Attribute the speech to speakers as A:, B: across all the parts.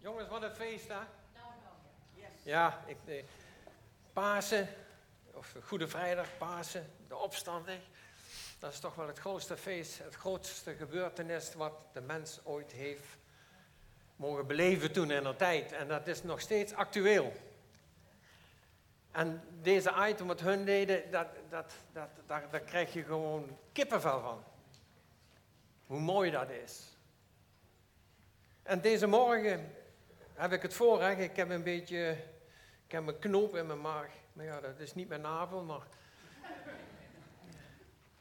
A: Jongens, wat een feest, hè? Ja, ik, eh, Pasen, of Goede Vrijdag, Pasen, de opstanding. Dat is toch wel het grootste feest, het grootste gebeurtenis wat de mens ooit heeft mogen beleven toen in de tijd. En dat is nog steeds actueel. En deze item wat hun deden, dat, dat, dat, daar, daar krijg je gewoon kippenvel van. Hoe mooi dat is. En deze morgen heb ik het voorrecht, ik heb een beetje, ik heb een knoop in mijn maag. Maar ja, dat is niet mijn navel, maar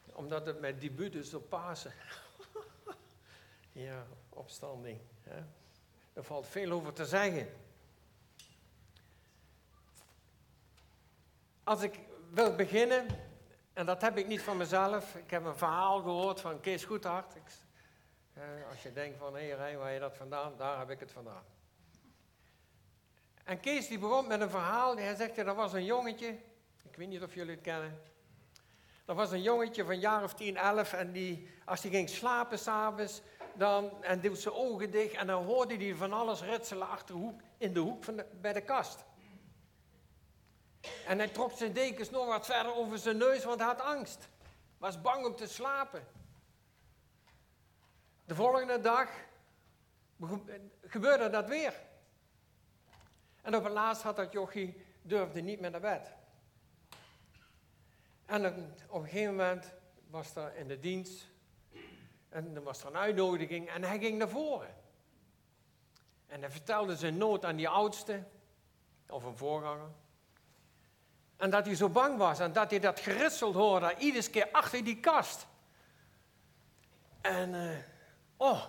A: omdat het mijn debuut is op Pasen. ja, opstanding. Hè? Er valt veel over te zeggen. Als ik wil beginnen, en dat heb ik niet van mezelf, ik heb een verhaal gehoord van Kees Goedhart. Ik, eh, als je denkt van, hé hey, waar je dat vandaan, daar heb ik het vandaan. En Kees die begon met een verhaal, hij zegt, er was een jongetje, ik weet niet of jullie het kennen. Er was een jongetje van jaar of 10, 11 en die, als hij ging slapen s'avonds, dan, en deed zijn ogen dicht en dan hoorde hij van alles ritselen achter hoek, in de hoek van bij de kast. En hij trok zijn dekens nog wat verder over zijn neus, want hij had angst. Was bang om te slapen. De volgende dag gebeurde dat weer. En op het laatst had dat jochie, durfde niet meer naar bed. En op een gegeven moment was er in de dienst, en er was er een uitnodiging, en hij ging naar voren. En hij vertelde zijn nood aan die oudste, of een voorganger. En dat hij zo bang was en dat hij dat geritseld hoorde, iedere keer achter die kast. En, uh, oh,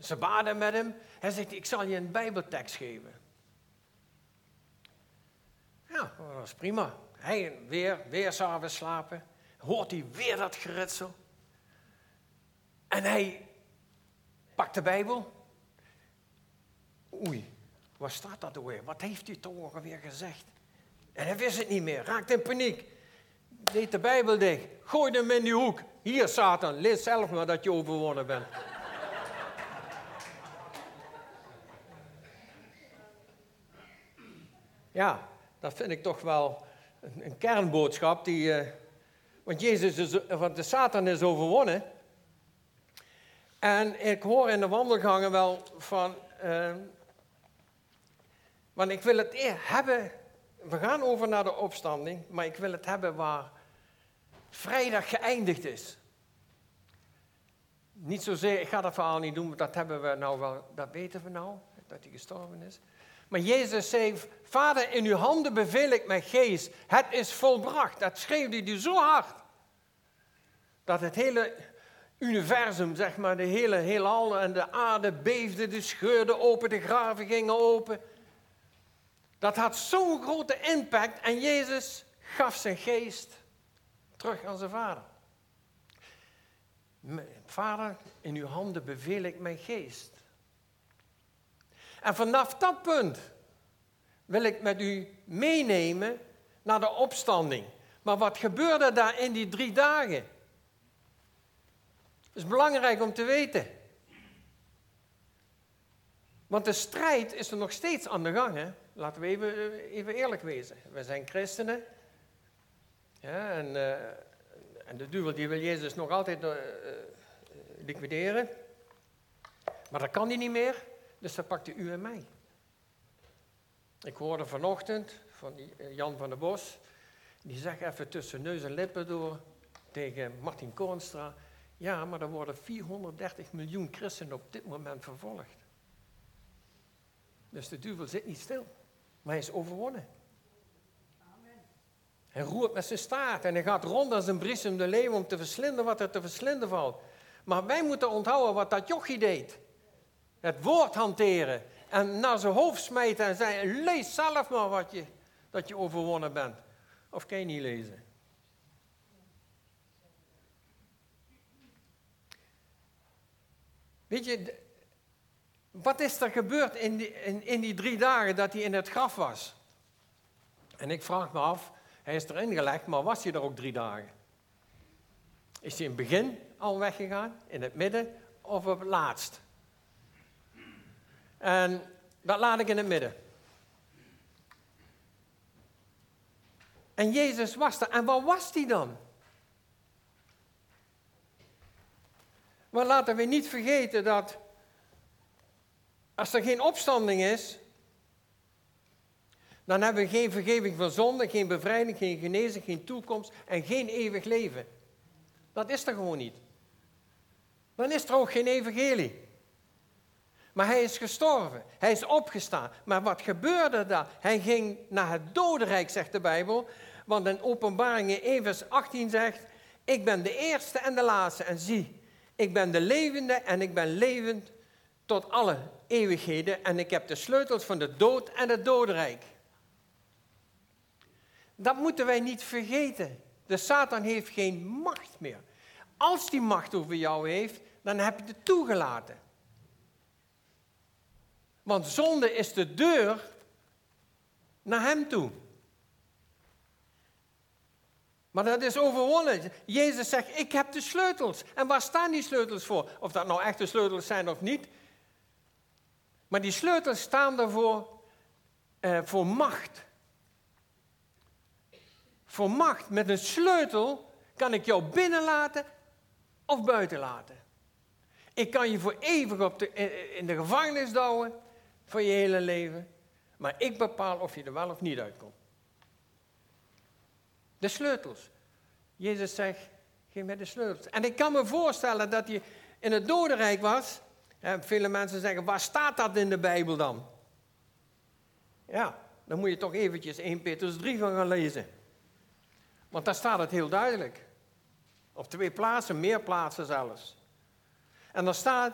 A: ze baden met hem. Hij zegt, ik zal je een bijbeltekst geven. Ja, dat was prima. Hij weer, weer s'avonds slapen. Hoort hij weer dat geritsel. En hij pakt de Bijbel. Oei, waar staat dat weer? Wat heeft hij toch alweer gezegd? En hij wist het niet meer, raakte in paniek. Deed de Bijbel dicht, gooide hem in die hoek. Hier, Satan, lees zelf maar dat je overwonnen bent. Ja, dat vind ik toch wel een, een kernboodschap. Die, uh, want, Jezus is, want de Satan is overwonnen. En ik hoor in de wandelgangen wel van. Uh, want ik wil het hebben. We gaan over naar de opstanding, maar ik wil het hebben waar vrijdag geëindigd is. Niet zozeer, ik ga dat verhaal niet doen, want dat hebben we nou wel, dat weten we nou, dat hij gestorven is. Maar Jezus zei, Vader, in uw handen beveel ik mijn geest. Het is volbracht. Dat schreeuwde hij zo hard. Dat het hele universum, zeg maar, de hele heelal en de aarde beefde, de scheurden open, de graven gingen open. Dat had zo'n grote impact en Jezus gaf zijn geest terug aan zijn vader. Vader, in uw handen beveel ik mijn geest. En vanaf dat punt wil ik met u meenemen naar de opstanding. Maar wat gebeurde daar in die drie dagen? Dat is belangrijk om te weten. Want de strijd is er nog steeds aan de gang. Hè? Laten we even, even eerlijk wezen. We zijn christenen. Ja, en, uh, en de duivel die wil Jezus nog altijd uh, liquideren. Maar dat kan hij niet meer. Dus dat pakte u en mij. Ik hoorde vanochtend van eh, Jan van der Bos, die zegt even tussen neus en lippen door tegen Martin Koornstra, ja, maar er worden 430 miljoen christenen op dit moment vervolgd. Dus de duivel zit niet stil, maar hij is overwonnen. Hij roert met zijn staart en hij gaat rond als een bries de leeuw om te verslinden wat er te verslinden valt. Maar wij moeten onthouden wat dat jochie deed. Het woord hanteren. En naar zijn hoofd smijten en zeggen, lees zelf maar wat je, dat je overwonnen bent. Of kan je niet lezen? Weet je, wat is er gebeurd in die, in, in die drie dagen dat hij in het graf was? En ik vraag me af, hij is erin gelegd, maar was hij er ook drie dagen? Is hij in het begin al weggegaan, in het midden of op het laatst? En dat laat ik in het midden. En Jezus was er. En waar was hij dan? Maar laten we niet vergeten dat als er geen opstanding is, dan hebben we geen vergeving van zonde, geen bevrijding, geen genezing, geen toekomst en geen eeuwig leven. Dat is er gewoon niet. Dan is er ook geen evangelie. Maar hij is gestorven. Hij is opgestaan. Maar wat gebeurde daar? Hij ging naar het dodenrijk, zegt de Bijbel. Want in Openbaringen 1 vers 18 zegt... Ik ben de eerste en de laatste. En zie, ik ben de levende en ik ben levend tot alle eeuwigheden. En ik heb de sleutels van de dood en het dodenrijk. Dat moeten wij niet vergeten. De Satan heeft geen macht meer. Als die macht over jou heeft, dan heb je het toegelaten. Want zonde is de deur naar hem toe. Maar dat is overwonnen. Jezus zegt, ik heb de sleutels. En waar staan die sleutels voor? Of dat nou echte sleutels zijn of niet. Maar die sleutels staan ervoor uh, voor macht. Voor macht. Met een sleutel kan ik jou binnenlaten of buiten laten. Ik kan je voor eeuwig op de, in de gevangenis douwen voor je hele leven. Maar ik bepaal of je er wel of niet uitkomt. De sleutels. Jezus zegt, geef mij de sleutels. En ik kan me voorstellen dat hij in het dodenrijk was. En vele mensen zeggen, waar staat dat in de Bijbel dan? Ja, dan moet je toch eventjes 1 Petrus 3 van gaan lezen. Want daar staat het heel duidelijk. Op twee plaatsen, meer plaatsen zelfs. En dan staat,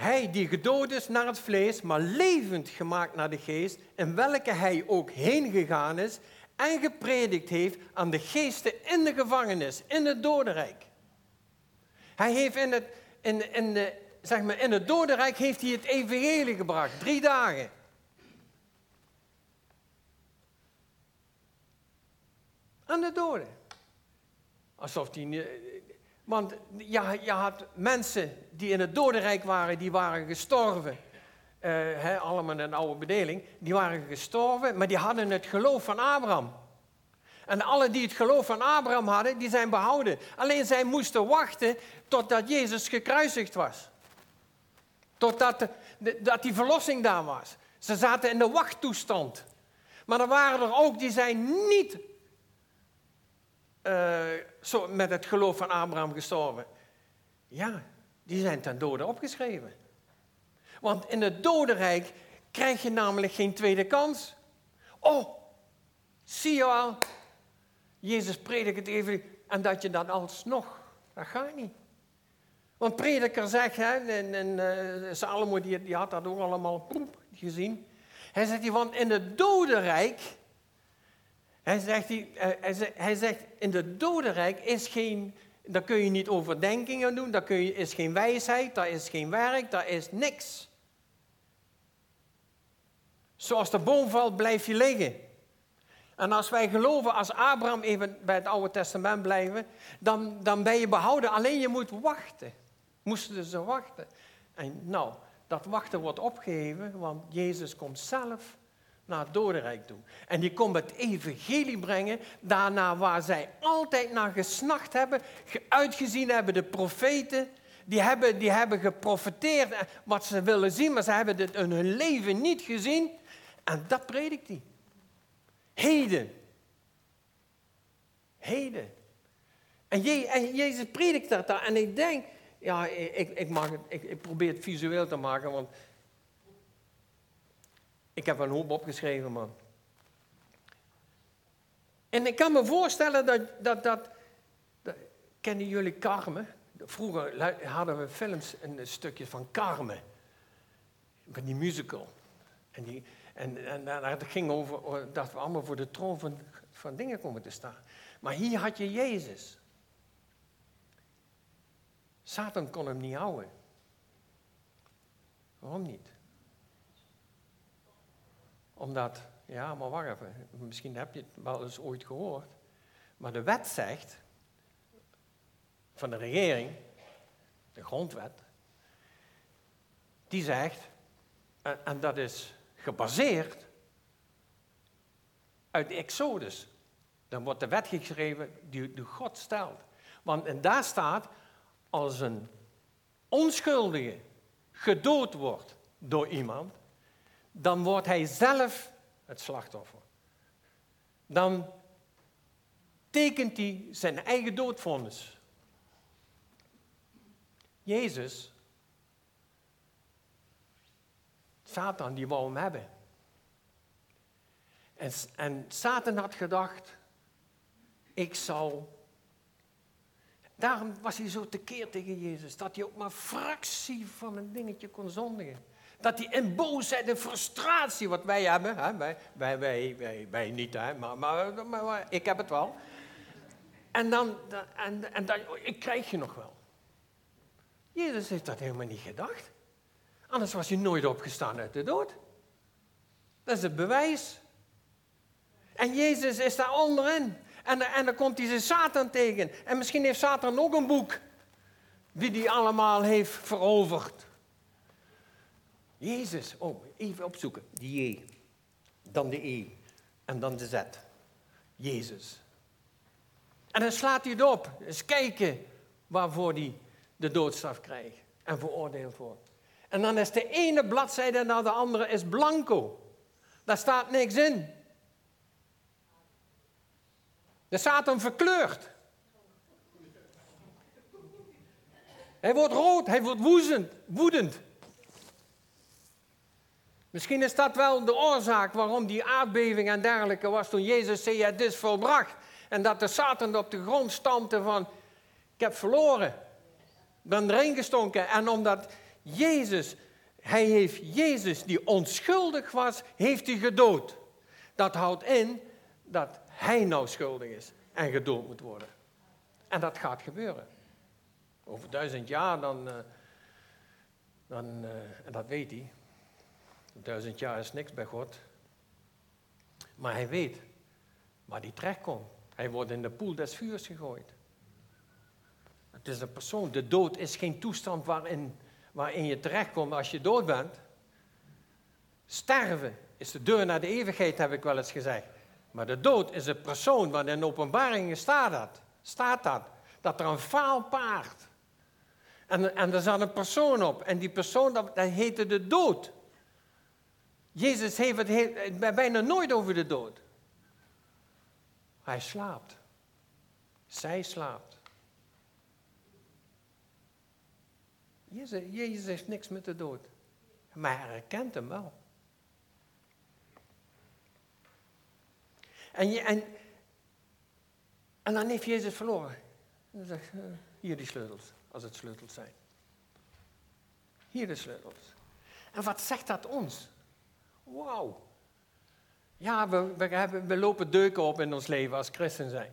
A: hij die gedood is naar het vlees, maar levend gemaakt naar de geest, in welke hij ook heen gegaan is en gepredikt heeft aan de geesten in de gevangenis, in het dodenrijk. Hij heeft in het, in, in de, zeg maar, in het dodenrijk heeft hij het evangelie gebracht, drie dagen. Aan de doden. Alsof die. Want ja, je had mensen die in het dodenrijk waren, die waren gestorven. Uh, allemaal een oude bedeling. Die waren gestorven, maar die hadden het geloof van Abraham. En alle die het geloof van Abraham hadden, die zijn behouden. Alleen zij moesten wachten totdat Jezus gekruisigd was. Totdat dat die verlossing daar was. Ze zaten in de wachttoestand. Maar er waren er ook die zijn niet uh, zo met het geloof van Abraham gestorven. Ja, die zijn ten dode opgeschreven. Want in het dodenrijk krijg je namelijk geen tweede kans. Oh, zie je al, Jezus predikt het even en dat je dan alsnog, dat gaat niet. Want prediker zegt, hè, en, en uh, Salomo die, die, had dat ook allemaal poep, gezien. Hij zegt, want in het dodenrijk hij zegt, hij, hij zegt, in het dodenrijk is geen, daar kun je niet overdenkingen doen, daar kun je, is geen wijsheid, daar is geen werk, daar is niks. Zoals de boom valt, blijf je liggen. En als wij geloven, als Abraham even bij het Oude Testament blijven, dan, dan ben je behouden. Alleen je moet wachten. Moesten ze wachten. En nou, dat wachten wordt opgeheven, want Jezus komt zelf naar het dodenrijk toe. En die komt het evangelie brengen, daarna waar zij altijd naar gesnacht hebben, uitgezien hebben de profeten, die hebben, die hebben geprofeteerd wat ze willen zien, maar ze hebben het in hun leven niet gezien. En dat predikt hij. Heden. Heden. En, Je, en Jezus predikt dat daar. En ik denk, ja, ik, ik, mag ik, ik probeer het visueel te maken, want ik heb een hoop opgeschreven, man. En ik kan me voorstellen dat, dat, dat, kennen jullie Carmen? Vroeger hadden we films, een stukje van Carmen. Van die musical. En, die, en, en dat ging over dat we allemaal voor de troon van, van dingen komen te staan. Maar hier had je Jezus. Satan kon hem niet houden. Waarom niet? Omdat, ja, maar wacht even, misschien heb je het wel eens ooit gehoord. Maar de wet zegt, van de regering, de grondwet, die zegt En, en dat is gebaseerd uit de Exodus. Dan wordt de wet geschreven die, die God stelt. Want en daar staat, als een onschuldige gedood wordt door iemand, dan wordt hij zelf het slachtoffer. Dan tekent hij zijn eigen doodvonnis. Jezus, Satan, die wou hem hebben. En, en Satan had gedacht, ik zal... Daarom was hij zo tekeer tegen Jezus, dat hij ook maar fractie van een dingetje kon zondigen. Dat hij in boosheid en frustratie, wat wij hebben, hè, wij, wij, wij, wij, niet, hè, maar, maar, ik heb het wel. En dan, en, en dan, ik krijg je nog wel. Jezus heeft dat helemaal niet gedacht. Anders was hij nooit opgestaan uit de dood. Dat is het bewijs. En Jezus is daar onderin. En, en dan komt hij zijn Satan tegen. En misschien heeft Satan ook een boek. Wie die allemaal heeft veroverd. Jezus, oh, even opzoeken. Die J. Dan de E. En dan de Z. Jezus. En dan slaat hij het op. Eens kijken waarvoor hij de doodstraf krijgt. En veroordeeld wordt. En dan is de ene bladzijde naar de andere is blanco. Daar staat niks in. Staat hem verkleurd. Hij wordt rood, hij wordt woedend. woedend. Misschien is dat wel de oorzaak waarom die aardbeving en dergelijke was toen Jezus zei, het is volbracht. En dat de Satan op de grond stampte van, ik heb verloren. Ben erin gestonken. En omdat Jezus, hij heeft Jezus die onschuldig was, heeft hij gedood. Dat houdt in dat hij nou schuldig is en gedood moet worden. En dat gaat gebeuren. Over duizend jaar dan, uh, dan uh, en dat weet hij. Duizend jaar is niks bij God. Maar hij weet waar hij terechtkomt. Hij wordt in de poel des vuurs gegooid. Het is een persoon. De dood is geen toestand waarin, waarin je terechtkomt als je dood bent. Sterven is de deur naar de eeuwigheid, heb ik wel eens gezegd. Maar de dood is een persoon, want in openbaringen staat dat. Staat dat. Dat er een faal paard. En, en er zat een persoon op. En die persoon, dat, dat heette de dood. Jezus heeft het bijna nooit over de dood. Hij slaapt. Zij slaapt. Jezus, Jezus heeft niks met de dood. Maar hij herkent hem wel. En, je, en, en dan heeft Jezus verloren. Uh, hier die sleutels, als het sleutels zijn. Hier de sleutels. En wat zegt dat ons? Wauw. Ja, we, we, hebben, we lopen deuken op in ons leven als christen zijn.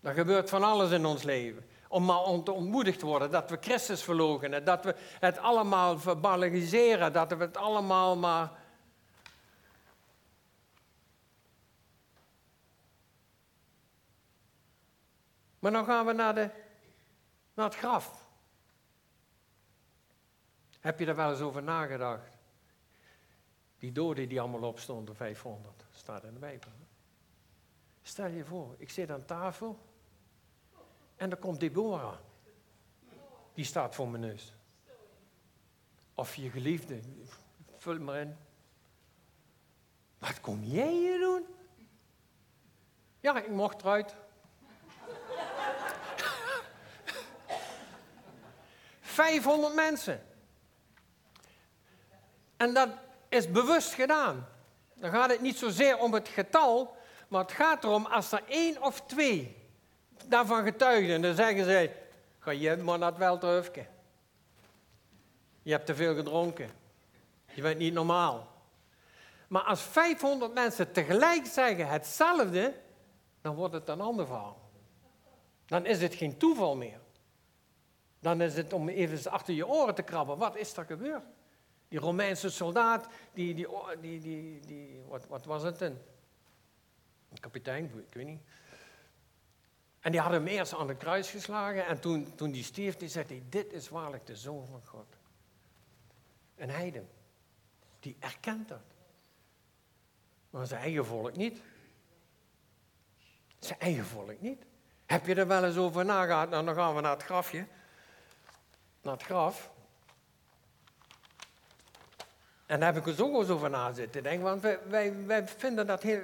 A: Er gebeurt van alles in ons leven. Om maar ontmoedigd te worden dat we Christus verloochenen. Dat we het allemaal verbaliseren. Dat we het allemaal maar Maar dan gaan we naar, de, naar het graf. Heb je daar wel eens over nagedacht? Die doden die allemaal opstonden, 500, staat in de Bijbel. Stel je voor, ik zit aan tafel en er komt Deborah. Die staat voor mijn neus. Of je geliefde, vul maar in. Wat kom jij hier doen? Ja, ik mocht eruit. 500 mensen. En dat is bewust gedaan. Dan gaat het niet zozeer om het getal, maar het gaat erom als er één of twee daarvan getuigen, dan zeggen zij, ga je maar naar het wel terugken. Je hebt te veel gedronken. Je bent niet normaal. Maar als 500 mensen tegelijk zeggen hetzelfde, dan wordt het een ander verhaal. Dan is het geen toeval meer. Dan is het om even achter je oren te krabben. Wat is er gebeurd? Die Romeinse soldaat, die, die, die, die, die wat, wat was het een? Kapitein, ik weet niet. En die had hem eerst aan het kruis geslagen en toen, toen die stierf, die zei hij, dit is waarlijk de Zoon van God. Een heiden. Die erkent dat. Maar zijn eigen volk niet. Zijn eigen volk niet. Heb je er wel eens over nagedacht? Nou, dan gaan we naar het grafje. Naar het graf. En daar heb ik er ook eens over na zitten denken. Want wij, wij, vinden dat heel...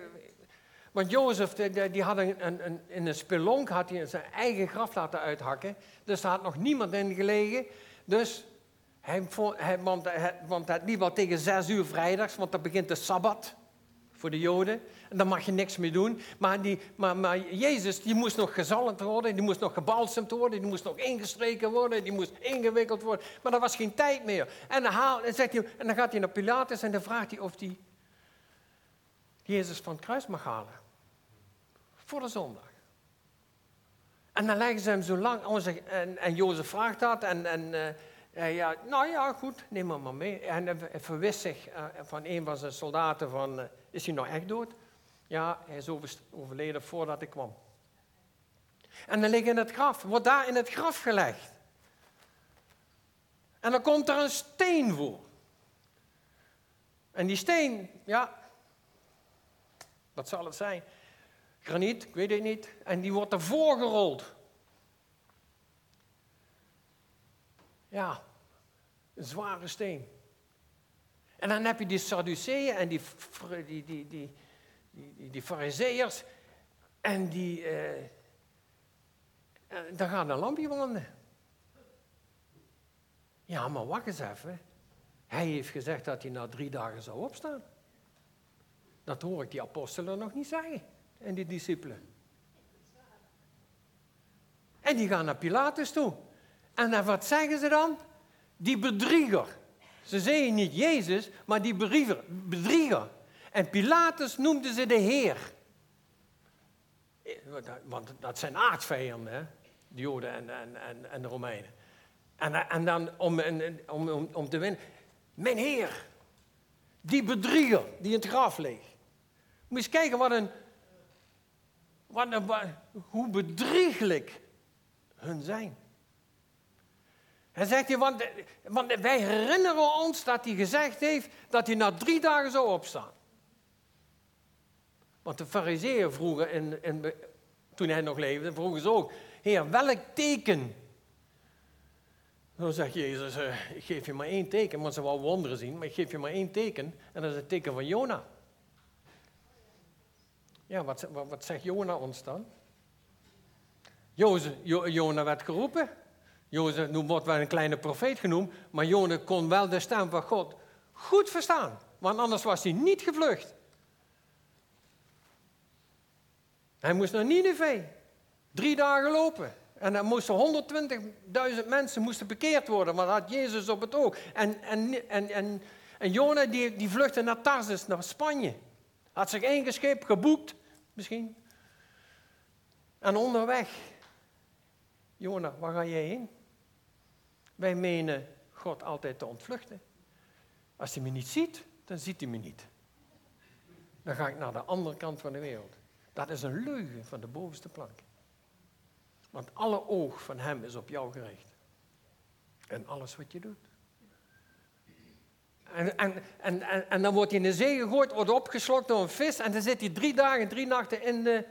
A: Want Jozef, die, die had een, een, in een spelonk had hij zijn eigen graf laten uithakken. Dus daar had nog niemand in gelegen. Dus hij, hij, want, want het liep al tegen zes uur vrijdags, want dan begint de Sabbat voor de Joden. En dan mag je niks meer doen. Maar, die, maar, maar Jezus, die moest nog gezalmd worden, die moest nog gebalsemd worden, die moest nog ingestreken worden, die moest ingewikkeld worden. Maar er was geen tijd meer. En dan, haal, en, zegt hij, en dan gaat hij naar Pilatus en dan vraagt hij of hij Jezus van het kruis mag halen. Voor de zondag. En dan leggen ze hem zo lang, en, en Jozef vraagt dat, en, en uh, ja, nou ja, goed, neem hem maar mee. En hij verwist zich uh, van een van zijn soldaten van, is hij nou echt dood? Ja, hij is overleden voordat ik kwam. En dan ligt in het graf, wordt daar in het graf gelegd. En dan komt er een steen voor. En die steen, ja, wat zal het zijn? Graniet, ik weet het niet. En die wordt ervoor gerold. Ja, een zware steen. En dan heb je die Sadduceeën en die, die, die, die, die, die. En die, eh, daar gaat een lampje branden. Ja, maar wacht eens even. Hij heeft gezegd dat hij na drie dagen zou opstaan. Dat hoor ik die apostelen nog niet zeggen. En die discipelen. En die gaan naar Pilatus toe. En wat zeggen ze dan? Die bedrieger. Ze zeiden niet Jezus, maar die bedrieger. En Pilatus noemde ze de Heer. Want dat zijn aardvijanden, de Joden en, en, en, de Romeinen. En, en dan om, om, om, om te winnen. Mijn Heer, die bedrieger die in het graf ligt. Moet eens kijken wat een, hoe bedriegelijk hun zijn. Hij zegt hier, want, want wij herinneren ons dat hij gezegd heeft dat hij na drie dagen zou opstaan. Want de fariseeën vroegen, in, in, toen hij nog leefde, vroegen ze ook, Heer, welk teken? Dan zegt Jezus, uh, ik geef je maar één teken, want ze wou wonderen zien, maar ik geef je maar één teken, en dat is het teken van Jona. Ja, wat, wat, zegt Jona ons dan? Jona werd geroepen. Jozef wordt wel een kleine profeet genoemd, maar Jona kon wel de stem van God goed verstaan. Want anders was hij niet gevlucht. Hij moest naar Nineveh. Drie dagen lopen. En dan moesten 120.000 mensen moesten bekeerd worden, want dat had Jezus op het oog. En, en, en, en, en Jona die, die vluchtte naar Tarsus, naar Spanje. Had zich ingescheept, geboekt, misschien. En onderweg, Jona, waar ga jij heen? Wij menen God altijd te ontvluchten. Als hij me niet ziet, dan ziet hij me niet. Dan ga ik naar de andere kant van de wereld. Dat is een leugen van de bovenste plank. Want alle oog van hem is op jou gericht. En alles wat je doet. En, en, en, en, dan wordt hij in de zee gegooid, wordt opgeslokt door een vis. En dan zit hij drie dagen, drie nachten in de,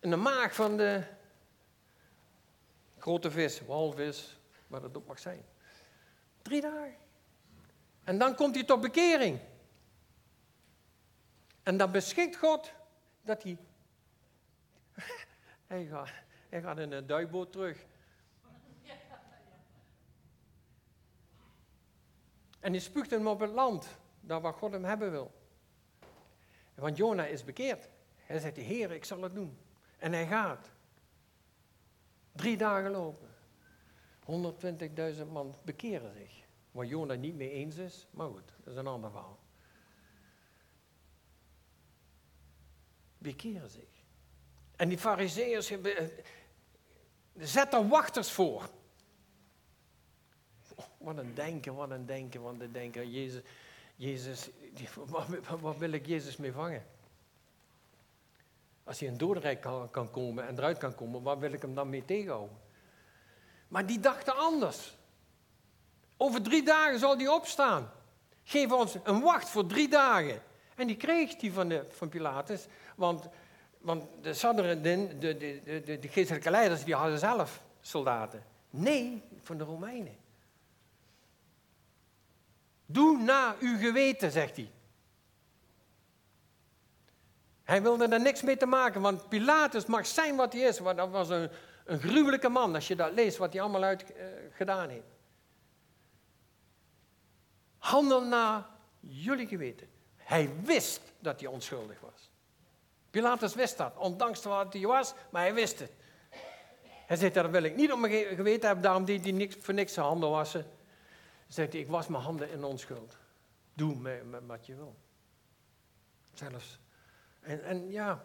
A: in de maag van de grote vis, walvis, wat het ook mag zijn. Drie dagen. En dan komt hij tot bekering. En dan beschikt God dat hij hij gaat, hij gaat in een duikboot terug. En hij spuugt hem op het land, daar waar God hem hebben wil. Want Jona is bekeerd. Hij zegt, Heer, ik zal het doen. En hij gaat. Drie dagen lopen. 120.000 man bekeren zich. Waar Jona niet mee eens is, maar goed, dat is een ander verhaal. Bekeren zich. En die fariseeërs eh, zetten wachters voor. Oh, wat een denken, wat een denken, wat een denken. Jezus, Jezus wat, wil ik Jezus mee vangen? Als hij in Dordrecht kan, kan komen en eruit kan komen, waar wil ik hem dan mee tegenhouden? Maar die dachten anders. Over drie dagen zal hij opstaan. Geef ons een wacht voor drie dagen. En die kreeg die van, de, van Pilatus, want, want de, Saderen, de, de, de, de, geestelijke leiders die hadden zelf soldaten. Nee, van de Romeinen. Doe na uw geweten, zegt hij. Hij wilde er niks mee te maken, want Pilatus mag zijn wat hij is. Want dat was een, een gruwelijke man, als je dat leest, wat hij allemaal uit uh, gedaan heeft. Handel naar jullie geweten. Hij wist dat hij onschuldig was. Pilatus wist dat, ondanks wat hij was, maar hij wist het. Hij zegt, dat wil ik niet op mijn geweten hebben, daarom deed hij niks, voor niks zijn handen wassen. Zegt hij, ik was mijn handen in onschuld. Doe met, met wat je wil. Zelfs. En, en ja.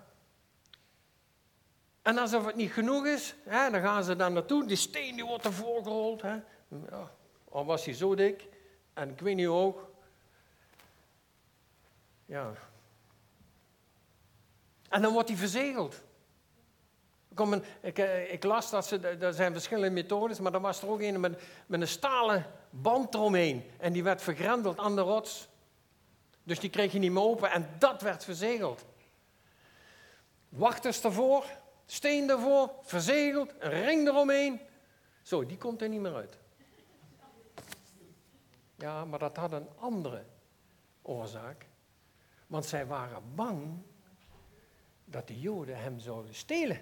A: En alsof het niet genoeg is, hè, dan gaan ze daar naartoe. Die steen die wordt ervoor gerold. Hè. Al was hij zo dik. En ik weet niet ook. Ja. En dan wordt hij verzegeld. Ik, ik, eh, ik, las dat ze, er zijn verschillende methodes, maar er was er ook een met, met een stalen band eromheen. En die werd vergrendeld aan de rots. Dus die kreeg je niet meer open en dat werd verzegeld. Wachters ervoor, steen ervoor, verzegeld, een ring eromheen. Zo, die komt er niet meer uit. Ja, maar dat had een andere oorzaak. Want zij waren bang dat de Joden hem zouden stelen.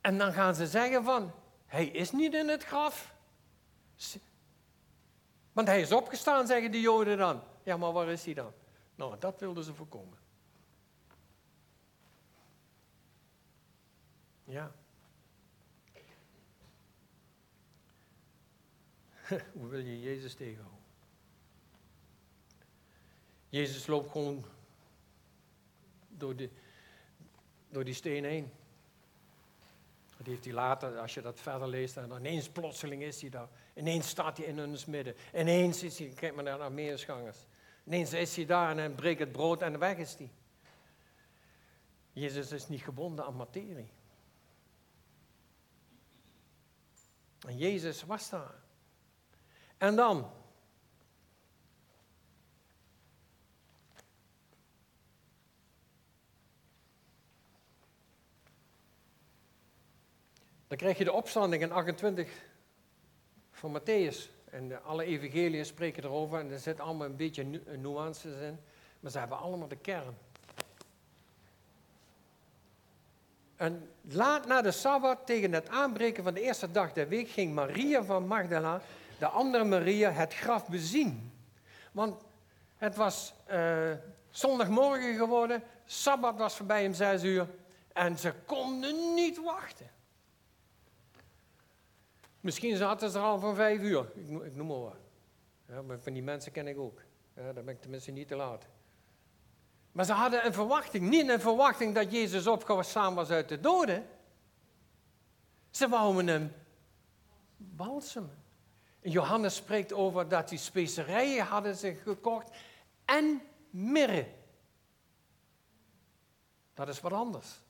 A: En dan gaan ze zeggen van, hij is niet in het graf. Want hij is opgestaan, zeggen de Joden dan. Ja, maar waar is hij dan? Nou, dat wilden ze voorkomen. Ja. Hoe wil je Jezus tegenhouden? Jezus loopt gewoon door, de, door die steen heen. Dat heeft hij later, als je dat verder leest, en ineens plotseling is hij daar. Ineens staat hij in hun midden. Ineens is hij, kijk maar naar de Armeersgangers. Ineens is hij daar en hij breekt het brood en weg is hij. Jezus is niet gebonden aan materie. En Jezus was daar. En dan? Dan krijg je de opstanding in 28 van Matthäus. En alle evangeliën spreken erover en er zit allemaal een beetje nuances in. Maar ze hebben allemaal de kern. En laat na de Sabbat, tegen het aanbreken van de eerste dag der week, ging Maria van Magdala, de andere Maria, het graf bezien. Want het was uh, zondagmorgen geworden, Sabbat was voorbij om zes uur. En ze konden niet wachten. Misschien zaten ze er al van vijf uur, ik, ik noem maar wat. Ja, maar van die mensen ken ik ook. Ja, dan ben ik tenminste niet te laat. Maar ze hadden een verwachting, niet een verwachting dat Jezus opgestaan was uit de doden. Ze wouden hem balsemen. Johannes spreekt over dat die specerijen hadden ze gekocht en mirre. Dat is wat anders.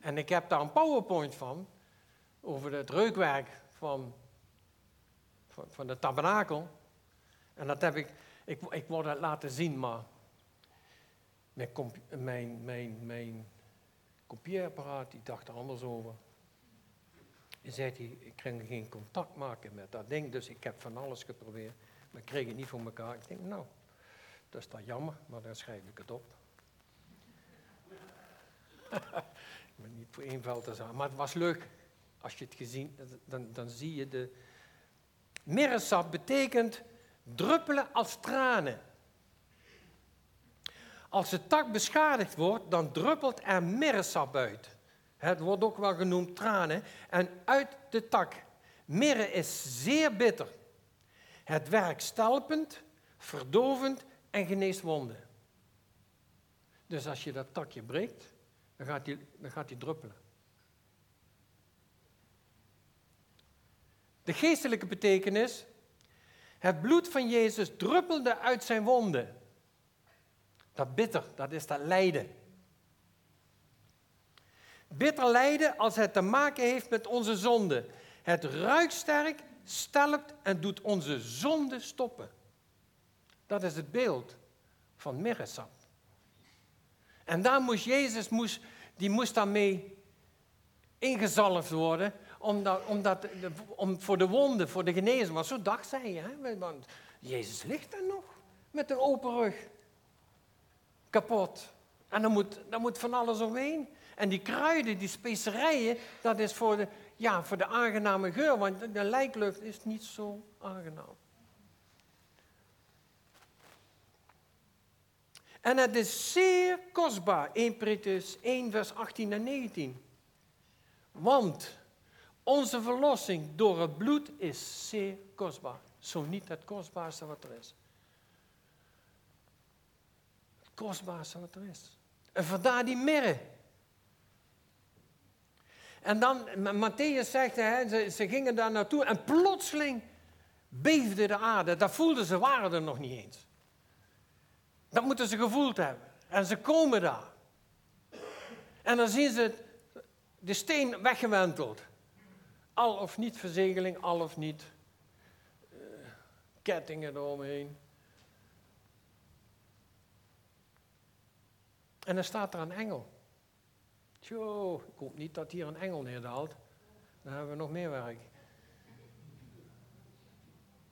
A: En ik heb daar een powerpoint van over het reukwerk van, van, de tabernakel. En dat heb ik, ik, ik word het laten zien, maar mijn, mijn, mijn, mijn kopieerapparaat die dacht er anders over. En zei hij, ik kan geen contact maken met dat ding, dus ik heb van alles geprobeerd, maar ik kreeg het niet voor elkaar. Ik denk, nou, dat is dan jammer, maar dan schrijf ik het op. ik ben niet voor één veld te zijn, maar het was leuk. Als je het gezien, dan, dan zie je de... Mirresap betekent druppelen als tranen. Als de tak beschadigd wordt, dan druppelt er mirresap uit. Het wordt ook wel genoemd tranen. En uit de tak. Mirre is zeer bitter. Het werkt stelpend, verdovend en geneest wonden. Dus als je dat takje breekt, dan gaat die, dan gaat die druppelen. De geestelijke betekenis, het bloed van Jezus druppelde uit zijn wonden. Dat bitter, dat is dat lijden. Bitter lijden als het te maken heeft met onze zonde. Het ruikt sterk, stelpt en doet onze zonde stoppen. Dat is het beeld van mirresap. En daar moest Jezus, moest, die moest daarmee ingezalfd worden, omdat, omdat, om, voor de wonden, voor de genezing. Want zo dacht zij, hè? want Jezus ligt er nog met een open rug. Kapot. En dan moet, dan moet van alles omheen. En die kruiden, die specerijen, dat is voor de, ja, voor de aangename geur, want de lijklucht is niet zo aangenaam. En het is zeer kostbaar, 1 Petrus 1, vers 18 en 19. Want onze verlossing door het bloed is zeer kostbaar. Zo niet het kostbaarste wat er is. Het kostbaarste wat er is. En vandaar die mirre. En dan, Matthäus zegt, hè, ze, ze gingen daar naartoe en plotseling beefde de aarde. Dat voelden ze, waren er nog niet eens. Dat moeten ze gevoeld hebben. En ze komen daar. En dan zien ze de steen weggewenteld. Al of niet verzegeling, al of niet uh, kettingen eromheen. En dan staat er een engel. Tjo, ik hoop niet dat hier een engel neerdaalt. Dan hebben we nog meer werk.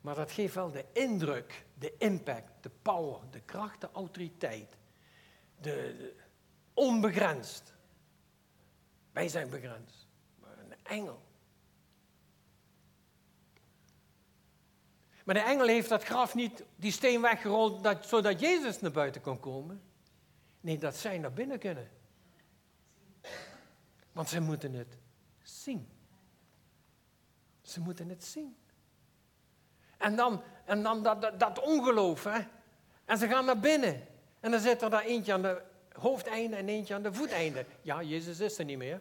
A: Maar dat geeft wel de indruk, de impact, de power, de kracht, de autoriteit. De, onbegrensd. Wij zijn begrensd. Maar een engel. Maar de engel heeft dat graf niet, die steen weggerold, dat, zodat Jezus naar buiten kon komen. Nee, dat zij naar binnen kunnen. Want ze moeten het zien. Ze moeten het zien. En dan, en dan dat, dat, ongeloof, hè. En ze gaan naar binnen. En dan zit er daar eentje aan de hoofdeinde en eentje aan de voeteinde. Ja, Jezus is er niet meer.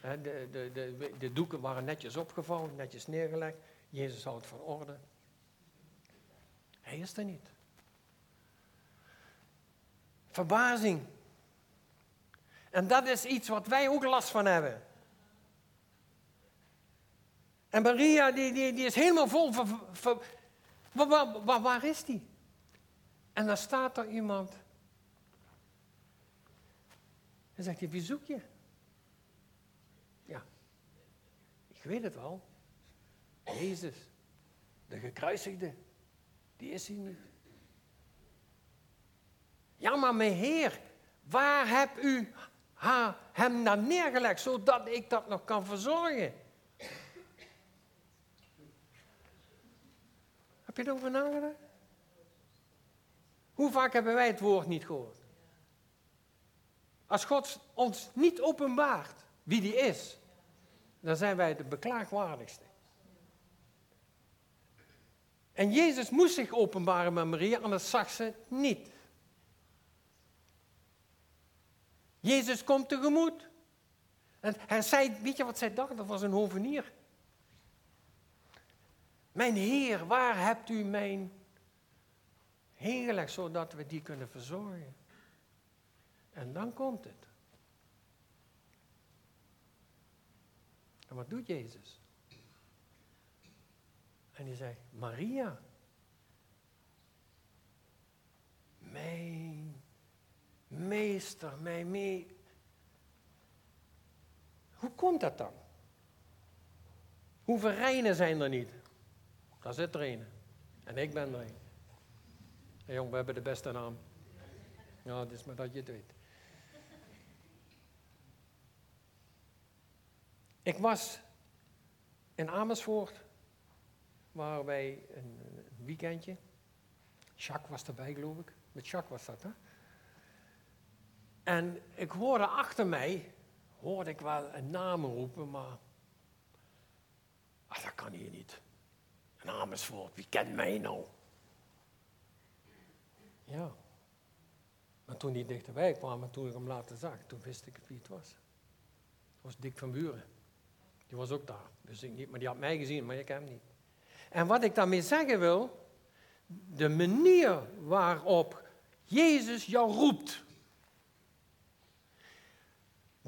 A: De, de, de, de doeken waren netjes opgevouwen, netjes neergelegd. Jezus houdt van orde. Hij is er niet. Verbazing. En dat is iets wat wij ook last van hebben. En Maria, die, die, die is helemaal vol van. Waar, waar, is die? En dan staat er iemand. En zegt hij: Wie zoek je? Ja, ik weet het wel. Jezus, de gekruisigde, die is hier niet. Ja, maar mijn Heer, waar heb u hem naar neergelegd, zodat ik dat nog kan verzorgen? Heb je erover nagedacht? Hoe vaak hebben wij het woord niet gehoord? Als God ons niet openbaart wie die is, dan zijn wij de beklaagwaardigste. En Jezus moest zich openbaren met Maria, anders zag ze niet. Jezus komt tegemoet. En hij zei, weet je wat zij dacht? Dat was een hovenier. Mijn Heer, waar hebt u mijn gelegd, zodat we die kunnen verzorgen? En dan komt het. En wat doet Jezus? En hij zegt, Maria, mijn meester, mijn mee. Hoe komt dat dan? Hoeveel reinen zijn er niet? Daar zit er een. En ik ben er een. Jong, we hebben de beste naam. Ja, het is maar dat je het weet. Ik was in Amersfoort, waar wij een weekendje. Jacques was erbij, geloof ik. Met Jacques was dat, hè? En ik hoorde achter mij, hoorde ik wel een naam roepen, maar ach, dat kan hier niet. Een wie kent mij nou? Ja. Maar toen die dichterbij kwam en toen ik hem later zag, toen wist ik wie het was. Het was Dick van Buren. Die was ook daar. Dus ik niet, maar die had mij gezien, maar ik hem niet. En wat ik daarmee zeggen wil, de manier waarop Jezus jou roept.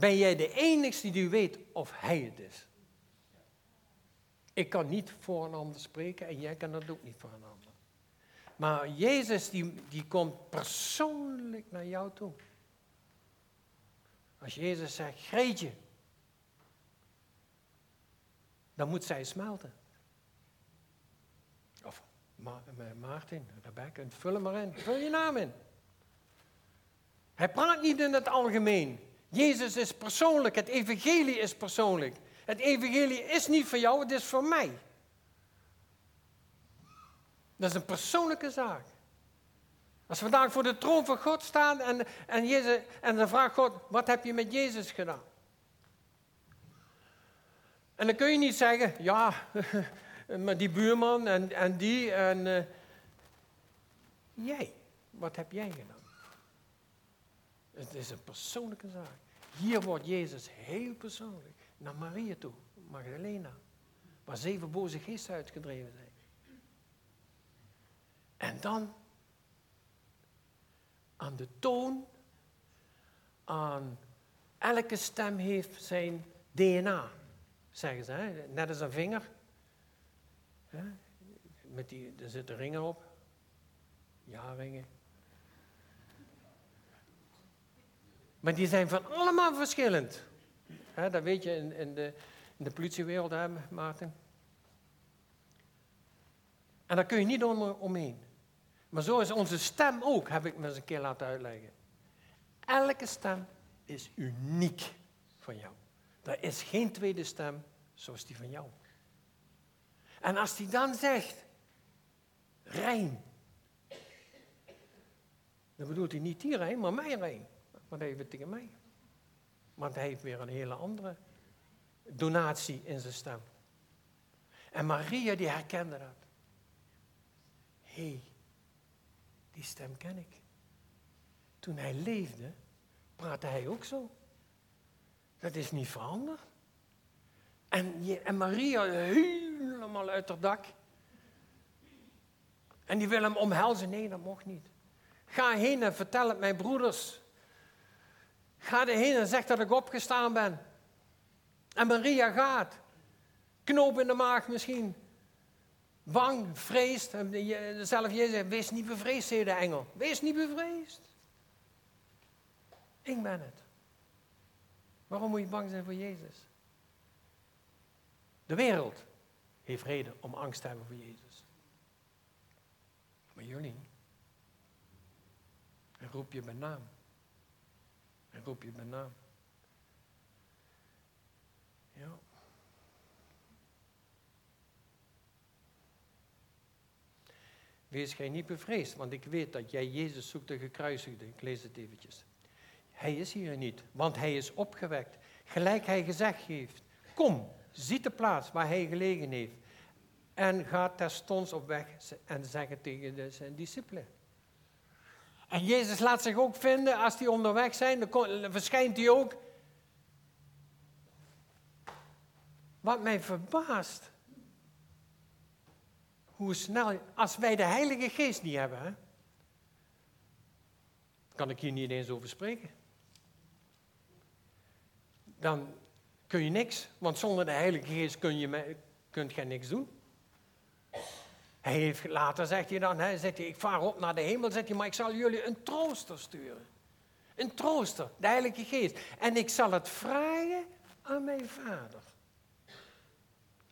A: Ben jij de enigste die weet of hij het is? Ik kan niet voor een ander spreken en jij kan dat ook niet voor een ander. Maar Jezus die, die komt persoonlijk naar jou toe. Als Jezus zegt, Greetje, dan moet zij smelten. Of Ma Maarten, Rebecca, vul hem maar in. Vul je naam in. Hij praat niet in het algemeen. Jezus is persoonlijk, het evangelie is persoonlijk. Het evangelie is niet voor jou, het is voor mij. Dat is een persoonlijke zaak. Als we vandaag voor de troon van God staan en, en, Jezus, en dan vraagt God, wat heb je met Jezus gedaan? En dan kun je niet zeggen, ja, maar die buurman en, en die en uh, jij, wat heb jij gedaan? Het is een persoonlijke zaak. Hier wordt Jezus heel persoonlijk naar Maria toe, Magdalena, waar zeven boze geesten uitgedreven zijn. En dan aan de toon, aan elke stem heeft zijn DNA, zeggen ze. Hè? Net als een vinger. Hè? Met die, er zitten ringen op. Ja, ringen. Maar die zijn van allemaal verschillend. Hè, dat weet je in, in, de, in de politiewereld, hè, Maarten. En daar kun je niet om, omheen. Maar zo is onze stem ook, heb ik me eens een keer laten uitleggen. Elke stem is uniek van jou. Er is geen tweede stem zoals die van jou. En als die dan zegt, rein, dan bedoelt hij niet die rein, maar mijn rein. Want even tegen mij. Want hij heeft weer een hele andere donatie in zijn stem. En Maria die herkende dat. Hé, hey, die stem ken ik. Toen hij leefde, praatte hij ook zo. Dat is niet veranderd. En, en Maria helemaal uit haar dak. En die wil hem omhelzen. Nee, dat mocht niet. Ga heen en vertel het mijn broeders. Ga erheen en zeg dat ik opgestaan ben. En Maria gaat. Knoop in de maag misschien. Bang, vreest. Zelf Jezus wees niet bevreesd, zei de engel. Wees niet bevreesd. Ik ben het. Waarom moet je bang zijn voor Jezus? De wereld heeft reden om angst te hebben voor Jezus. Maar jullie, roep je bij naam. En roep je mijn naam. Ja. Wees gij niet bevreesd, want ik weet dat jij Jezus zoekt de gekruisigde. Ik lees het eventjes. Hij is hier niet, want hij is opgewekt. Gelijk hij gezegd heeft. Kom, ziet de plaats waar hij gelegen heeft. En ga terstond op weg en zeg tegen zijn discipelen. En Jezus laat zich ook vinden als die onderweg zijn, dan verschijnt hij ook. Wat mij verbaast, hoe snel, als wij de Heilige Geest niet hebben, hè, kan ik hier niet eens over spreken. Dan kun je niks, want zonder de Heilige Geest kun je, kunt niks doen. Hij heeft, later zegt hij dan, hij, zegt hij, ik vaar op naar de hemel, zegt hij, maar ik zal jullie een trooster sturen. Een trooster, de Heilige Geest. En ik zal het vragen aan mijn vader.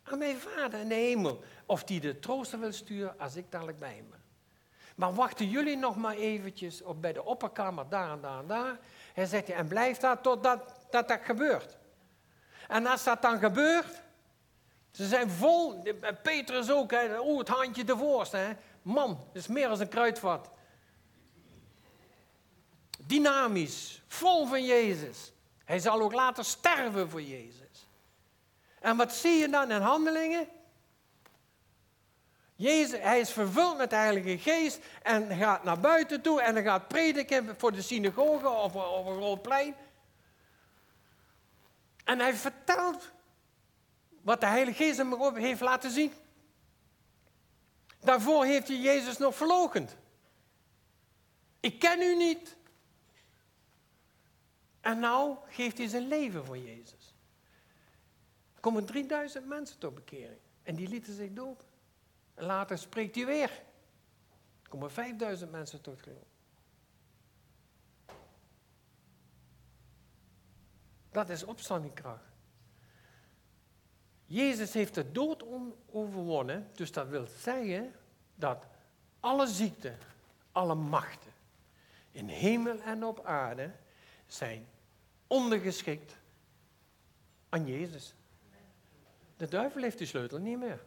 A: Aan mijn vader in de hemel. Of die de trooster wil sturen als ik dadelijk bij hem ben. Maar wachten jullie nog maar eventjes op, bij de opperkamer daar en daar en daar. Hij zegt, en blijf daar totdat dat, dat gebeurt. En als dat dan gebeurt, ze zijn vol, Petrus ook, hè, oh, het handje voorste. Hè. Man, dat is meer dan een kruidvat. Dynamisch, vol van Jezus. Hij zal ook later sterven voor Jezus. En wat zie je dan in handelingen? Jezus, hij is vervuld met de Heilige Geest en gaat naar buiten toe en hij gaat prediken voor de synagoge of op een groot plein. En hij vertelt wat de Heilige Geest hem heeft laten zien. Daarvoor heeft hij Jezus nog verlogend. Ik ken u niet. En nou geeft hij zijn leven voor Jezus. Er komen 3000 mensen tot bekering. En die lieten zich dopen. En later spreekt hij weer. Er komen 5000 mensen tot geloof. Dat is opstandingkracht. Jezus heeft de dood overwonnen, dus dat wil zeggen dat alle ziekten, alle machten in hemel en op aarde zijn ondergeschikt aan Jezus. De duivel heeft de sleutel niet meer.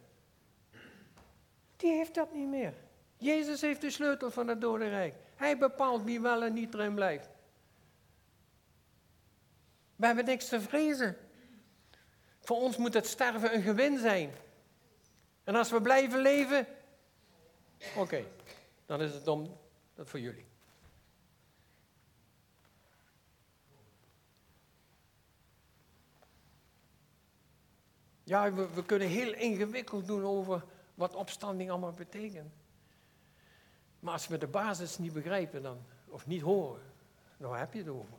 A: Die heeft dat niet meer. Jezus heeft de sleutel van het dodenrijk. Hij bepaalt wie wel en niet erin blijft. We hebben niks te vrezen. Voor ons moet het sterven een gewin zijn. En als we blijven leven, oké, dan is het om dat voor jullie. Ja, we, we, kunnen heel ingewikkeld doen over wat opstanding allemaal betekent. Maar als we de basis niet begrijpen dan, of niet horen, dan heb je het over.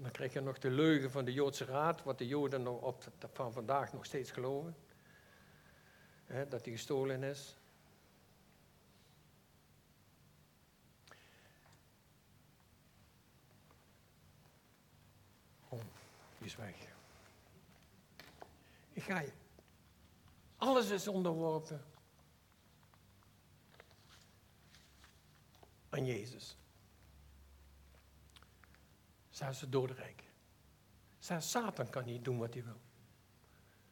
A: Dan krijg je nog de leugen van de Joodse Raad, wat de Joden op, van vandaag nog steeds geloven. dat die gestolen is. Oh, die is weg. Ik ga je. Alles is onderworpen aan Jezus. Zelfs het dodenrijk. Zelfs Satan kan niet doen wat hij wil.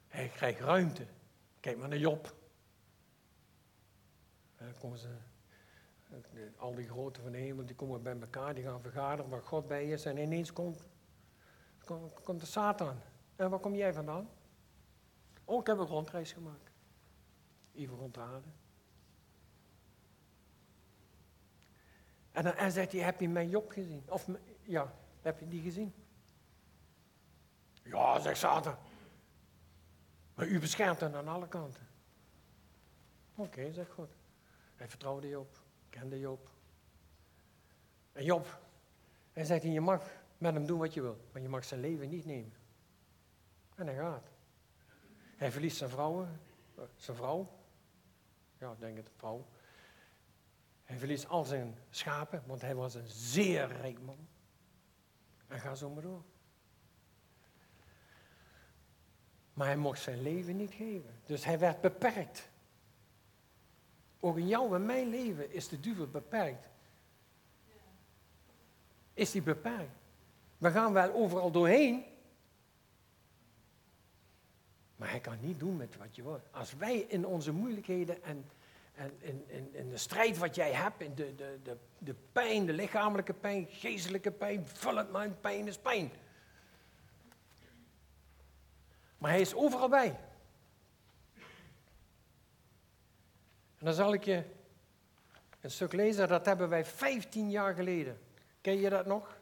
A: Hij krijgt ruimte. Kijk maar naar Job. komen ze, al die groten van de hemel die komen bij elkaar, die gaan vergaderen waar God bij is. En ineens komt, komt, de Satan. En waar kom jij vandaan? Oh, ik heb een rondreis gemaakt. Even rond de aarde. En dan zegt hij, heb je mijn Job gezien? Of, ja, heb je die gezien? Ja, zegt Satan. Maar u beschermt hem aan alle kanten. Oké, zegt God. Hij vertrouwde Job, kende Job. En Job, hij zegt, je mag met hem doen wat je wil, maar je mag zijn leven niet nemen. En hij gaat. Hij verliest zijn vrouwen, zijn vrouw. Ja, ik denk het, vrouw. Hij verliest al zijn schapen, want hij was een zeer rijk man. En ga zo maar door. Maar hij mocht zijn leven niet geven. Dus hij werd beperkt. Ook in jouw en mijn leven is de duivel beperkt. Is die beperkt. We gaan wel overal doorheen. Maar hij kan niet doen met wat je wil. Als wij in onze moeilijkheden en, en in, in, in de strijd wat jij hebt, in de, de, de, de pijn, de lichamelijke pijn, geestelijke pijn, vullend mijn pijn is pijn. Maar hij is overal bij. En dan zal ik je een stuk lezen, dat hebben wij 15 jaar geleden. Ken je dat nog?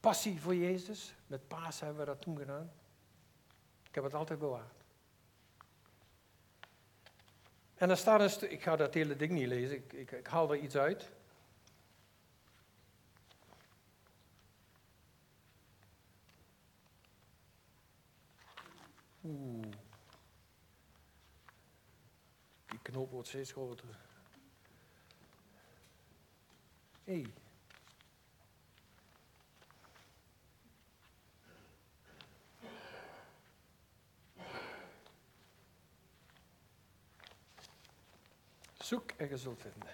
A: Passie voor Jezus. Met Paas hebben we dat toen gedaan. Ik heb het altijd bewaard. En dan staat een stuk, ik ga dat hele ding niet lezen, ik, ik, ik haal er iets uit. Oeh. Die knoop wordt steeds groter. Hey. Zoek en je zult vinden.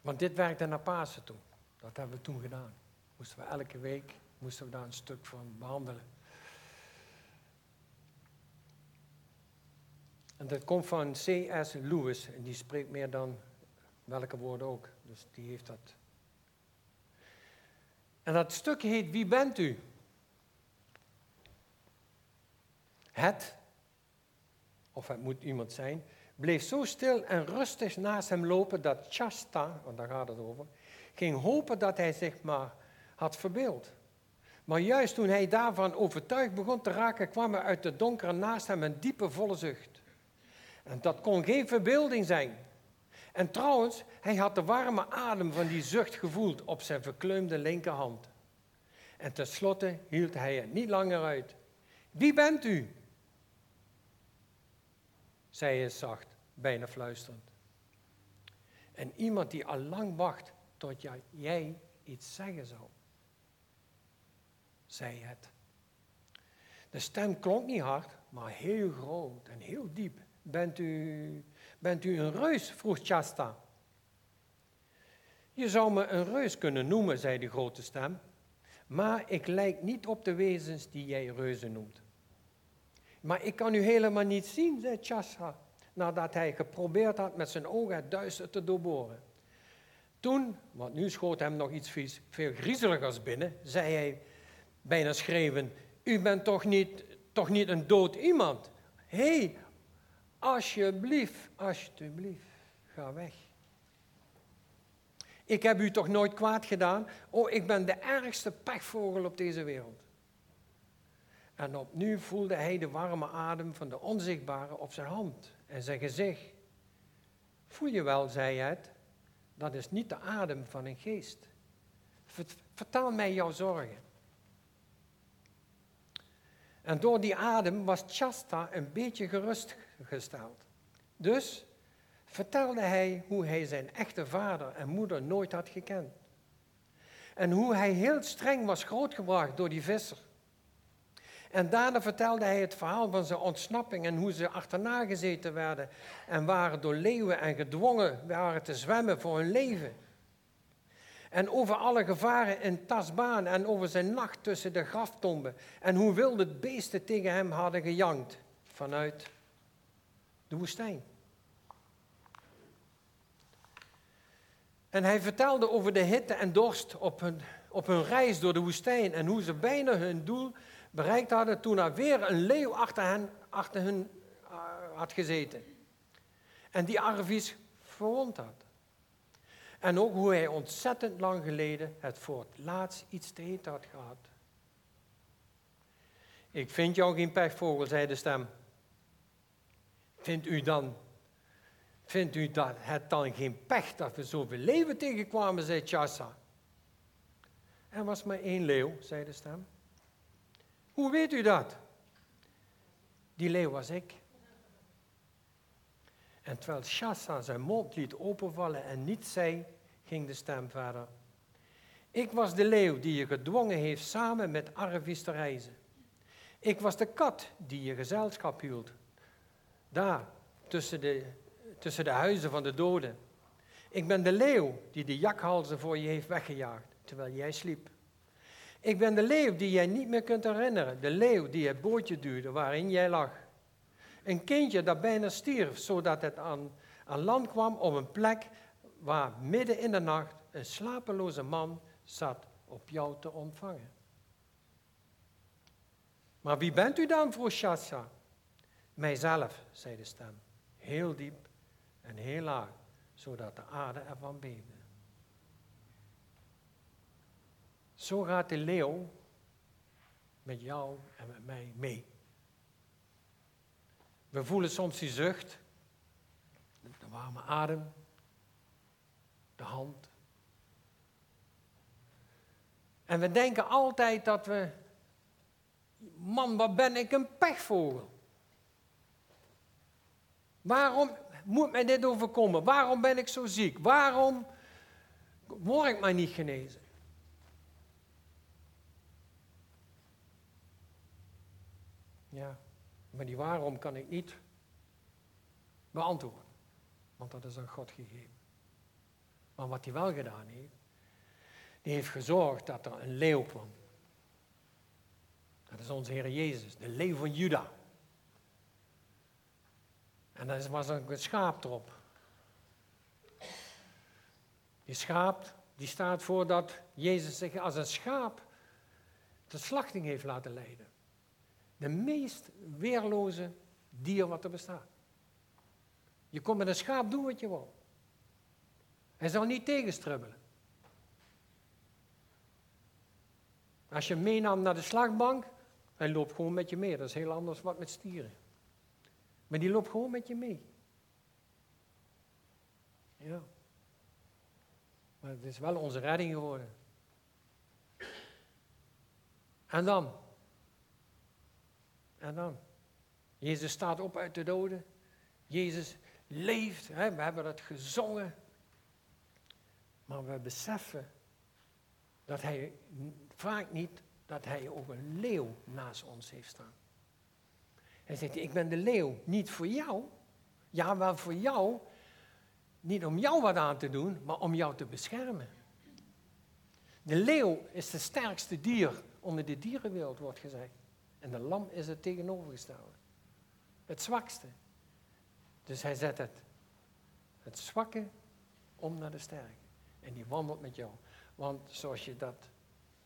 A: Want dit werkte naar Pasen toe. Dat hebben we toen gedaan. Moesten we elke week moesten we daar een stuk van behandelen. En dat komt van C.S. Lewis. En die spreekt meer dan welke woorden ook. Dus die heeft dat. En dat stuk heet Wie bent u? Het of het moet iemand zijn, bleef zo stil en rustig naast hem lopen dat Chasta, want daar gaat het over, ging hopen dat hij zich maar had verbeeld. Maar juist toen hij daarvan overtuigd begon te raken, kwam er uit de donkere naast hem een diepe volle zucht. En dat kon geen verbeelding zijn. En trouwens, hij had de warme adem van die zucht gevoeld op zijn verkleumde linkerhand. En tenslotte hield hij het niet langer uit. Wie bent u? Zei hij zacht, bijna fluisterend. En iemand die al lang wacht tot jij iets zeggen zou, zei het. De stem klonk niet hard, maar heel groot en heel diep. Bent u, bent u een reus? vroeg Chasta. Je zou me een reus kunnen noemen, zei de grote stem, maar ik lijk niet op de wezens die jij reuzen noemt. Maar ik kan u helemaal niet zien, zei Chasta, nadat hij geprobeerd had met zijn ogen het duister te doorboren. Toen, want nu schoot hem nog iets veel griezeligers binnen, zei hij bijna schreeuwend, u bent toch niet, toch niet een dood iemand? Hé, hey, alsjeblieft, alsjeblieft, ga weg. Ik heb u toch nooit kwaad gedaan? Oh, ik ben de ergste pechvogel op deze wereld. En opnieuw voelde hij de warme adem van de onzichtbare op zijn hand en zijn gezicht. Voel je wel, zei het, dat is niet de adem van een geest. Vertel mij jouw zorgen. En door die adem was Chasta een beetje gerustgesteld. Dus vertelde hij hoe hij zijn echte vader en moeder nooit had gekend. En hoe hij heel streng was grootgebracht door die visser. En daarna vertelde hij het verhaal van zijn ontsnapping en hoe ze achterna gezeten werden en waren door leeuwen en gedwongen waren te zwemmen voor hun leven. En over alle gevaren in Tasbaan en over zijn nacht tussen de graftomben en hoe wilde beesten tegen hem hadden gejankt vanuit de woestijn. En hij vertelde over de hitte en dorst op hun, op hun reis door de woestijn en hoe ze bijna hun doel bereikt hadden toen er weer een leeuw achter hen, achter hen uh, had gezeten. En die Arvis verwond had. En ook hoe hij ontzettend lang geleden het voor het laatst iets te eten had gehad. Ik vind jou geen pechvogel, zei de stem. Vindt u dan, vindt u dat het dan geen pech dat we zoveel leeuwen tegenkwamen, zei Chassa. Er was maar één leeuw, zei de stem. Hoe weet u dat? Die leeuw was ik. En terwijl Chassa zijn mond liet openvallen en niets zei, ging de stem verder. Ik was de leeuw die je gedwongen heeft samen met Arvis te reizen. Ik was de kat die je gezelschap hield. Daar, tussen de, tussen de huizen van de doden. Ik ben de leeuw die de jakhalzen voor je heeft weggejaagd, terwijl jij sliep. Ik ben de leeuw die jij niet meer kunt herinneren. De leeuw die het bootje duwde waarin jij lag. Een kindje dat bijna stierf, zodat het aan, aan land kwam op een plek waar midden in de nacht een slapeloze man zat op jou te ontvangen. Maar wie bent u dan, vroeg Shasha? Mijzelf, zei de stem, heel diep en heel laag, zodat de aarde ervan beefde. Zo gaat de leeuw met jou en met mij mee. We voelen soms die zucht, de warme adem, de hand. En we denken altijd dat we, man, wat ben ik een pechvogel. Waarom moet mij dit overkomen? Waarom ben ik zo ziek? Waarom word ik maar niet genezen? Ja, maar die waarom kan ik niet beantwoorden, want dat is aan God gegeven. Maar wat hij wel gedaan heeft, die heeft gezorgd dat er een leeuw kwam. Dat is onze Heer Jezus, de leeuw van Juda. En er was een schaap erop. Die schaap, die staat voor dat Jezus zich als een schaap de slachting heeft laten leiden. De meest weerloze dier wat er bestaat. Je kon met een schaap doen wat je wil. Hij zal niet tegenstrubbelen. Als je meenam naar de slagbank, hij loopt gewoon met je mee. Dat is heel anders wat met stieren. Maar die loopt gewoon met je mee. Ja. Maar het is wel onze redding geworden. En dan? En dan? Jezus staat op uit de doden. Jezus leeft. Hè? We hebben dat gezongen. Maar we beseffen dat hij vaak niet dat hij ook een leeuw naast ons heeft staan. Hij zegt, ik ben de leeuw, niet voor jou. Ja, wel voor jou. Niet om jou wat aan te doen, maar om jou te beschermen. De leeuw is de sterkste dier onder de dierenwereld, wordt gezegd. En de lam is het tegenovergestelde. Het zwakste. Dus hij zet het, het zwakke om naar de sterke. En die wandelt met jou. Want zoals je dat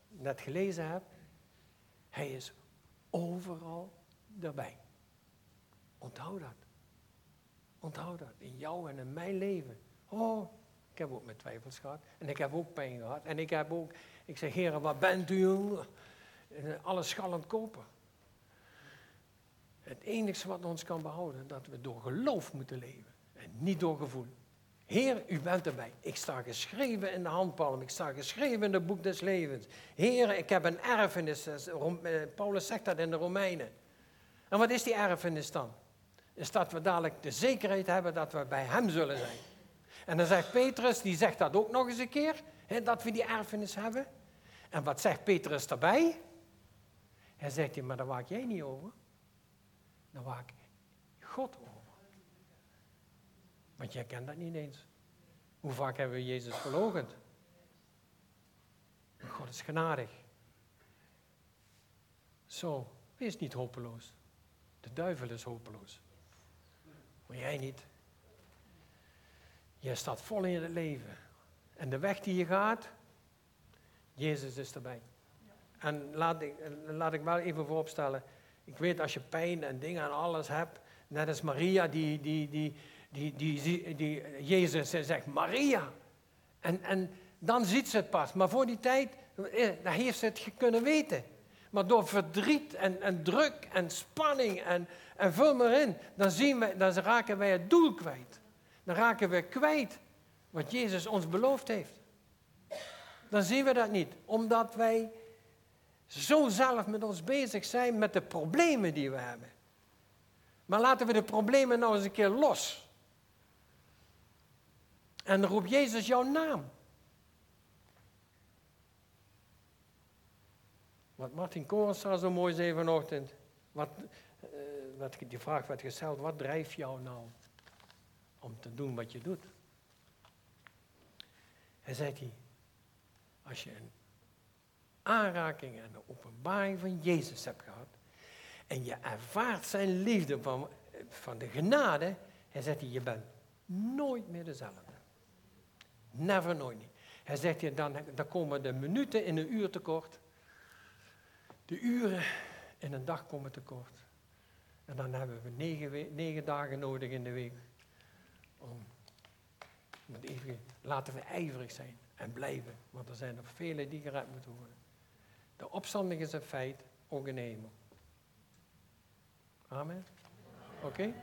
A: net gelezen hebt, hij is overal erbij. Onthoud dat. Onthoud dat. In jou en in mijn leven. Oh, ik heb ook mijn twijfels gehad. En ik heb ook pijn gehad. En ik heb ook, ik zeg, heren, wat bent u? Alles schallend kopen. Het enige wat ons kan behouden, dat we door geloof moeten leven. En niet door gevoel. Heer, u bent erbij. Ik sta geschreven in de handpalm. Ik sta geschreven in het boek des levens. Heer, ik heb een erfenis. Eh, Paulus zegt dat in de Romeinen. En wat is die erfenis dan? Is dat we dadelijk de zekerheid hebben dat we bij hem zullen zijn. En dan zegt Petrus, die zegt dat ook nog eens een keer, hè, dat we die erfenis hebben. En wat zegt Petrus daarbij? Hij zegt, maar daar waak jij niet over. Daar waak God over. Want jij kent dat niet eens. Hoe vaak hebben we Jezus verlogend? God is genadig. Zo, wees niet hopeloos. De duivel is hopeloos. Maar jij niet. Jij staat vol in het leven. En de weg die je gaat, Jezus is erbij. En laat ik, laat ik wel even vooropstellen. Ik weet als je pijn en dingen en alles hebt, net als Maria die, die, die, die, die, die, Jezus zegt, Maria. En, en dan ziet ze het pas. Maar voor die tijd, eh, daar heeft ze het kunnen weten. Maar door verdriet en, en druk en spanning en, en vul maar in, dan, zien we, dan raken wij het doel kwijt. Dan raken we kwijt wat Jezus ons beloofd heeft. Dan zien we dat niet, omdat wij zo zelf met ons bezig zijn met de problemen die we hebben. Maar laten we de problemen nou eens een keer los. En dan roept Jezus jouw naam. Wat Martin Koornstra zo mooi zei vanochtend. Wat, uh, wat, die vraag werd gesteld, wat drijft jou nou om te doen wat je doet? Hij zei hij, als je een aanraking en een openbaring van Jezus hebt gehad, en je ervaart zijn liefde van, van de genade, hij zegt hij, je bent nooit meer dezelfde. Never, nooit niet. Hij zegt je, dan, dan komen de minuten in een uur tekort. De uren in een dag komen tekort. En dan hebben we negen, negen dagen nodig in de week. Om, even, laten we ijverig zijn en blijven. Want er zijn nog vele die gered moeten worden. De opstanding is een feit, hemel. Amen. Oké?